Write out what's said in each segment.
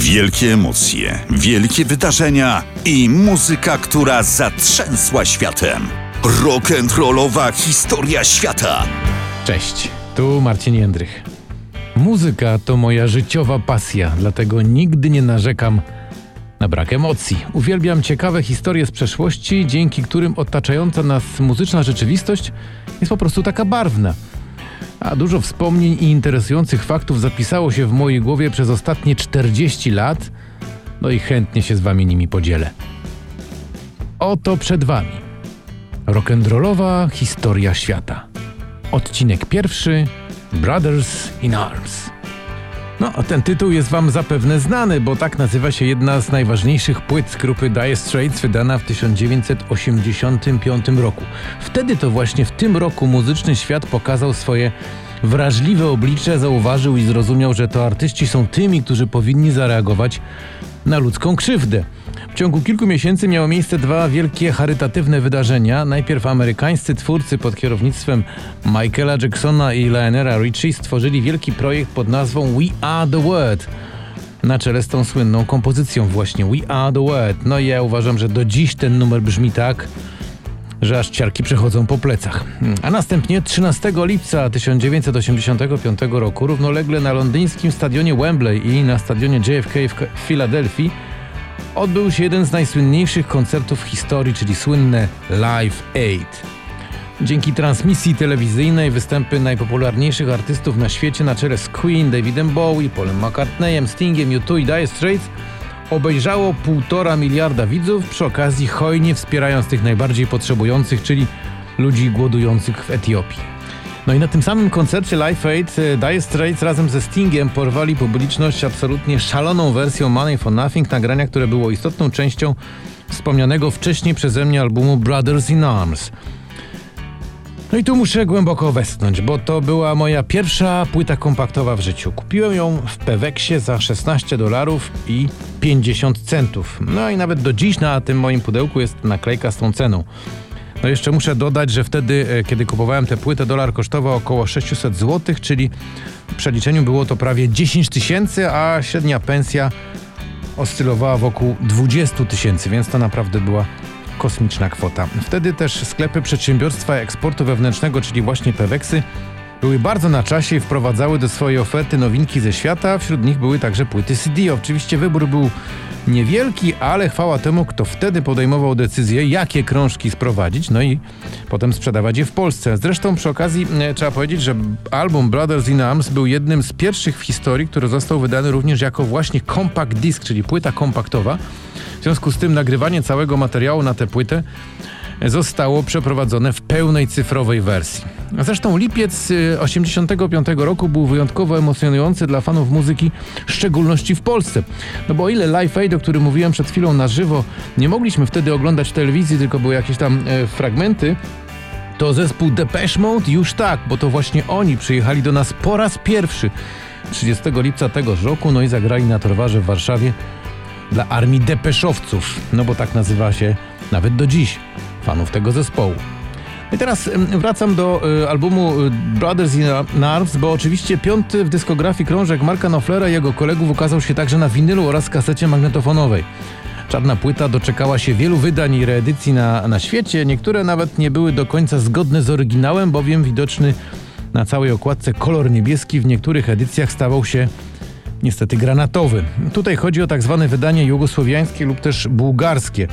Wielkie emocje, wielkie wydarzenia i muzyka, która zatrzęsła światem. Rock'n'rollowa historia świata. Cześć, tu Marcin Jędrych. Muzyka to moja życiowa pasja, dlatego nigdy nie narzekam na brak emocji. Uwielbiam ciekawe historie z przeszłości, dzięki którym otaczająca nas muzyczna rzeczywistość jest po prostu taka barwna. A dużo wspomnień i interesujących faktów zapisało się w mojej głowie przez ostatnie 40 lat, no i chętnie się z wami nimi podzielę. Oto przed wami rock'n'rollowa historia świata. Odcinek pierwszy Brothers in Arms. No, ten tytuł jest wam zapewne znany, bo tak nazywa się jedna z najważniejszych płyt grupy Dire Straits wydana w 1985 roku. Wtedy to właśnie w tym roku muzyczny świat pokazał swoje wrażliwe oblicze, zauważył i zrozumiał, że to artyści są tymi, którzy powinni zareagować na ludzką krzywdę. W ciągu kilku miesięcy miało miejsce dwa wielkie charytatywne wydarzenia. Najpierw amerykańscy twórcy pod kierownictwem Michaela Jacksona i Lionera Richie stworzyli wielki projekt pod nazwą We Are The World na czele z tą słynną kompozycją właśnie We Are The World. No i ja uważam, że do dziś ten numer brzmi tak, że aż ciarki przechodzą po plecach. A następnie 13 lipca 1985 roku równolegle na londyńskim stadionie Wembley i na stadionie JFK w Filadelfii odbył się jeden z najsłynniejszych koncertów w historii, czyli słynne Live Aid. Dzięki transmisji telewizyjnej występy najpopularniejszych artystów na świecie na czele z Queen, Davidem Bowie, Paulem McCartneyem, Stingiem, U2 i Dire Straits obejrzało półtora miliarda widzów, przy okazji hojnie wspierając tych najbardziej potrzebujących, czyli ludzi głodujących w Etiopii. No i na tym samym koncercie Live Aid e, Dire Straits razem ze Stingiem porwali publiczność absolutnie szaloną wersją Money for Nothing, nagrania, które było istotną częścią wspomnianego wcześniej przeze mnie albumu Brothers in Arms. No i tu muszę głęboko westchnąć, bo to była moja pierwsza płyta kompaktowa w życiu. Kupiłem ją w Peweksie za 16 dolarów i 50 centów. No i nawet do dziś na tym moim pudełku jest naklejka z tą ceną. No jeszcze muszę dodać, że wtedy, e, kiedy kupowałem tę płytę, dolar kosztował około 600 zł, czyli w przeliczeniu było to prawie 10 tysięcy, a średnia pensja oscylowała wokół 20 tysięcy, więc to naprawdę była kosmiczna kwota. Wtedy też sklepy przedsiębiorstwa eksportu wewnętrznego, czyli właśnie Peweksy, były bardzo na czasie i wprowadzały do swojej oferty nowinki ze świata. Wśród nich były także płyty CD. Oczywiście wybór był niewielki, ale chwała temu, kto wtedy podejmował decyzję, jakie krążki sprowadzić, no i potem sprzedawać je w Polsce. Zresztą przy okazji e, trzeba powiedzieć, że album Brothers in Arms był jednym z pierwszych w historii, który został wydany również jako właśnie compact disc, czyli płyta kompaktowa. W związku z tym nagrywanie całego materiału na tę płytę zostało przeprowadzone w pełnej cyfrowej wersji. Zresztą lipiec 85 y, roku był wyjątkowo emocjonujący dla fanów muzyki, w szczególności w Polsce. No bo o ile Live Aid, o którym mówiłem przed chwilą na żywo, nie mogliśmy wtedy oglądać w telewizji, tylko były jakieś tam e, fragmenty, to zespół Depeche Mode już tak, bo to właśnie oni przyjechali do nas po raz pierwszy 30 lipca tegoż roku, no i zagrali na Torwarze w Warszawie dla armii depeszowców, no bo tak nazywa się nawet do dziś fanów tego zespołu. I teraz wracam do y, albumu y, Brothers in Arms, bo oczywiście piąty w dyskografii krążek Marka Knopflera i jego kolegów ukazał się także na winylu oraz kasecie magnetofonowej. Czarna płyta doczekała się wielu wydań i reedycji na, na świecie. Niektóre nawet nie były do końca zgodne z oryginałem, bowiem widoczny na całej okładce kolor niebieski w niektórych edycjach stawał się niestety granatowy. Tutaj chodzi o tak zwane wydanie jugosłowiańskie lub też bułgarskie.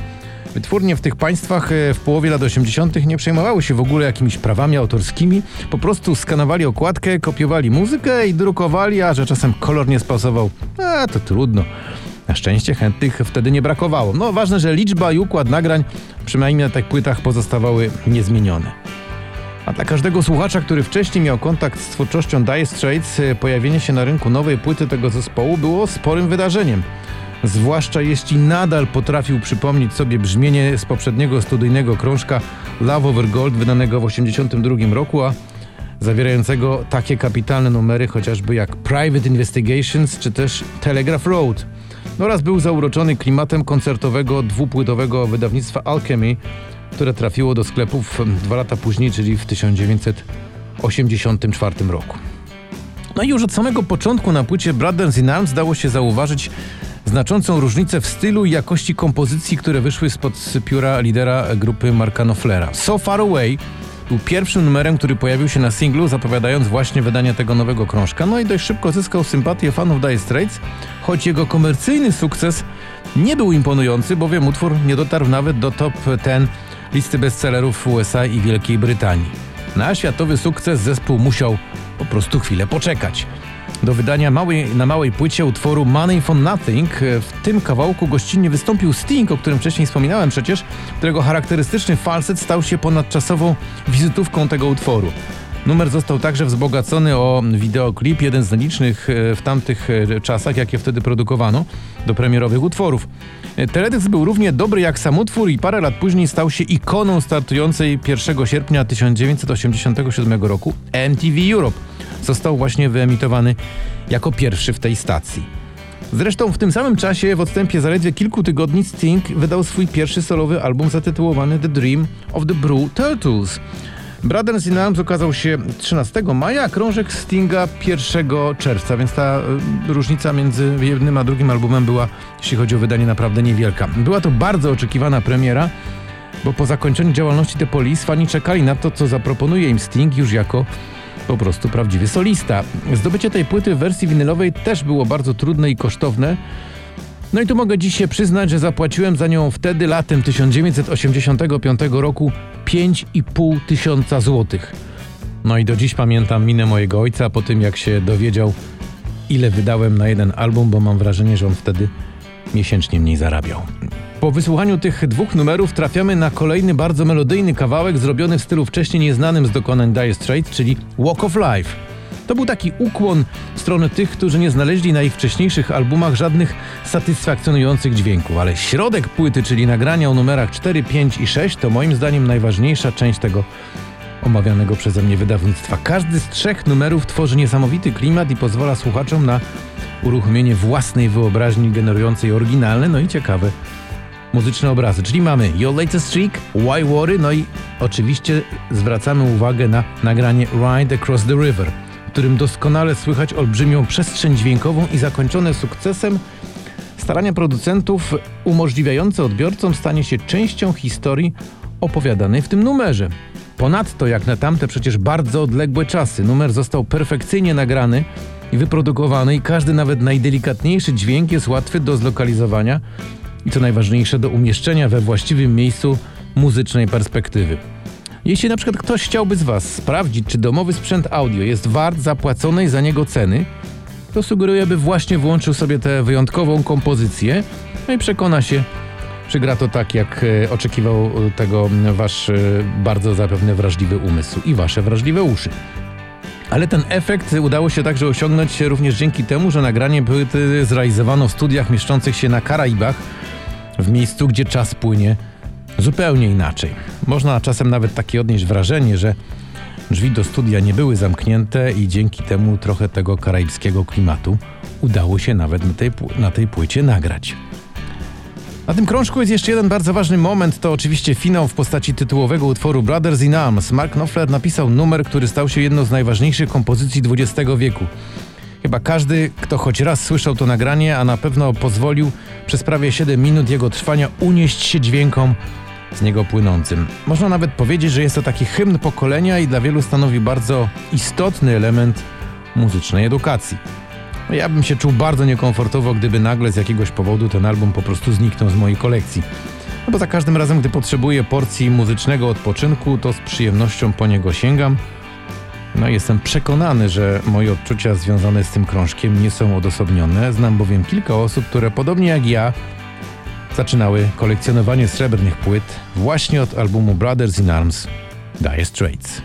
Wytwórnie w tych państwach e, w połowie lat 80. nie przejmowały się w ogóle jakimiś prawami autorskimi. Po prostu skanowali okładkę, kopiowali muzykę i drukowali, a że czasem kolor nie spasował, a to trudno. Na szczęście chętnych wtedy nie brakowało. No ważne, że liczba i układ nagrań, przynajmniej na tych płytach, pozostawały niezmienione. A dla każdego słuchacza, który wcześniej miał kontakt z twórczością Dire Straits, e, pojawienie się na rynku nowej płyty tego zespołu było sporym wydarzeniem zwłaszcza jeśli nadal potrafił przypomnieć sobie brzmienie z poprzedniego studyjnego krążka Love Over Gold wydanego w 1982 roku, a zawierającego takie kapitalne numery chociażby jak Private Investigations czy też Telegraph Road oraz był zauroczony klimatem koncertowego dwupłytowego wydawnictwa Alchemy, które trafiło do sklepów dwa lata później, czyli w 1984 roku. No i już od samego początku na płycie Brothers in Arms dało się zauważyć znaczącą różnicę w stylu i jakości kompozycji, które wyszły spod pióra lidera grupy Marka Knopflera. So Far Away był pierwszym numerem, który pojawił się na singlu, zapowiadając właśnie wydanie tego nowego krążka. No i dość szybko zyskał sympatię fanów Dire Straits, choć jego komercyjny sukces nie był imponujący, bowiem utwór nie dotarł nawet do top 10 listy bestsellerów w USA i Wielkiej Brytanii. Na światowy sukces zespół musiał po prostu chwilę poczekać. Do wydania małej, na małej płycie utworu Money for Nothing w tym kawałku gościnnie wystąpił Sting, o którym wcześniej wspominałem przecież, którego charakterystyczny falset stał się ponadczasową wizytówką tego utworu. Numer został także wzbogacony o wideoklip, jeden z nielicznych e, w tamtych e, czasach, jakie wtedy produkowano do premierowych utworów. E, teledysk był równie dobry jak sam utwór i parę lat później stał się ikoną startującej 1 sierpnia 1987 roku MTV Europe. Został właśnie wyemitowany jako pierwszy w tej stacji. Zresztą w tym samym czasie, w odstępie zaledwie kilku tygodni, Sting wydał swój pierwszy solowy album zatytułowany The Dream of the Blue Turtles. Brothers in Arms ukazał się 13 maja, a krążek Stinga 1 czerwca, więc ta y, różnica między jednym a drugim albumem była, jeśli chodzi o wydanie, naprawdę niewielka. Była to bardzo oczekiwana premiera, bo po zakończeniu działalności The Police fani czekali na to, co zaproponuje im Sting już jako po prostu prawdziwy solista. Zdobycie tej płyty w wersji winylowej też było bardzo trudne i kosztowne, no i tu mogę dziś się przyznać, że zapłaciłem za nią wtedy latem 1985 roku 5,5 tysiąca złotych. No i do dziś pamiętam minę mojego ojca po tym, jak się dowiedział, ile wydałem na jeden album, bo mam wrażenie, że on wtedy miesięcznie mniej zarabiał. Po wysłuchaniu tych dwóch numerów trafiamy na kolejny bardzo melodyjny kawałek zrobiony w stylu wcześniej nieznanym z dokonań Dire Straits, czyli Walk of Life. To był taki ukłon w stronę tych, którzy nie znaleźli na ich wcześniejszych albumach żadnych satysfakcjonujących dźwięków, ale środek płyty, czyli nagrania o numerach 4, 5 i 6 to moim zdaniem najważniejsza część tego omawianego przeze mnie wydawnictwa. Każdy z trzech numerów tworzy niesamowity klimat i pozwala słuchaczom na uruchomienie własnej wyobraźni generującej oryginalne, no i ciekawe muzyczne obrazy. Czyli mamy Your Latest Streak, Why Worry, no i oczywiście zwracamy uwagę na nagranie Ride Across the River którym doskonale słychać olbrzymią przestrzeń dźwiękową i zakończone sukcesem starania producentów umożliwiające odbiorcom stanie się częścią historii opowiadanej w tym numerze. Ponadto, jak na tamte przecież bardzo odległe czasy, numer został perfekcyjnie nagrany i wyprodukowany i każdy nawet najdelikatniejszy dźwięk jest łatwy do zlokalizowania i co najważniejsze do umieszczenia we właściwym miejscu muzycznej perspektywy. Jeśli na przykład ktoś chciałby z Was sprawdzić, czy domowy sprzęt audio jest wart zapłaconej za niego ceny, to sugeruję, by właśnie włączył sobie tę wyjątkową kompozycję no i przekona się, czy gra to tak, jak e, oczekiwał tego Wasz e, bardzo zapewne wrażliwy umysł i Wasze wrażliwe uszy. Ale ten efekt udało się także osiągnąć również dzięki temu, że nagranie płyty zrealizowano w studiach mieszczących się na Karaibach, w miejscu, gdzie czas płynie zupełnie inaczej. Można czasem nawet takie odnieść wrażenie, że drzwi do studia nie były zamknięte i dzięki temu trochę tego karaibskiego klimatu udało się nawet na tej, na tej płycie nagrać. Na tym krążku jest jeszcze jeden bardzo ważny moment, to oczywiście finał w postaci tytułowego utworu Brothers in Arms. Mark Knopfler napisał numer, który stał się jedną z najważniejszych kompozycji XX wieku. Chyba każdy, kto choć raz słyszał to nagranie, a na pewno pozwolił przez prawie 7 minut jego trwania unieść się dźwiękom z niego płynącym. Można nawet powiedzieć, że jest to taki hymn pokolenia i dla wielu stanowi bardzo istotny element muzycznej edukacji. No ja bym się czuł bardzo niekomfortowo, gdyby nagle z jakiegoś powodu ten album po prostu zniknął z mojej kolekcji. No bo za każdym razem, gdy potrzebuję porcji muzycznego odpoczynku, to z przyjemnością po niego sięgam. No jestem przekonany, że moje odczucia związane z tym krążkiem nie są odosobnione. Znam bowiem kilka osób, które podobnie jak ja zaczynały kolekcjonowanie srebrnych płyt właśnie od albumu Brothers in Arms Dire Straits.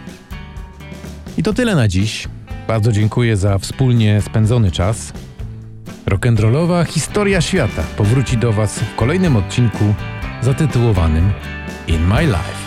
I to tyle na dziś. Bardzo dziękuję za wspólnie spędzony czas. Rock'n'rollowa historia świata powróci do Was w kolejnym odcinku zatytułowanym In My Life.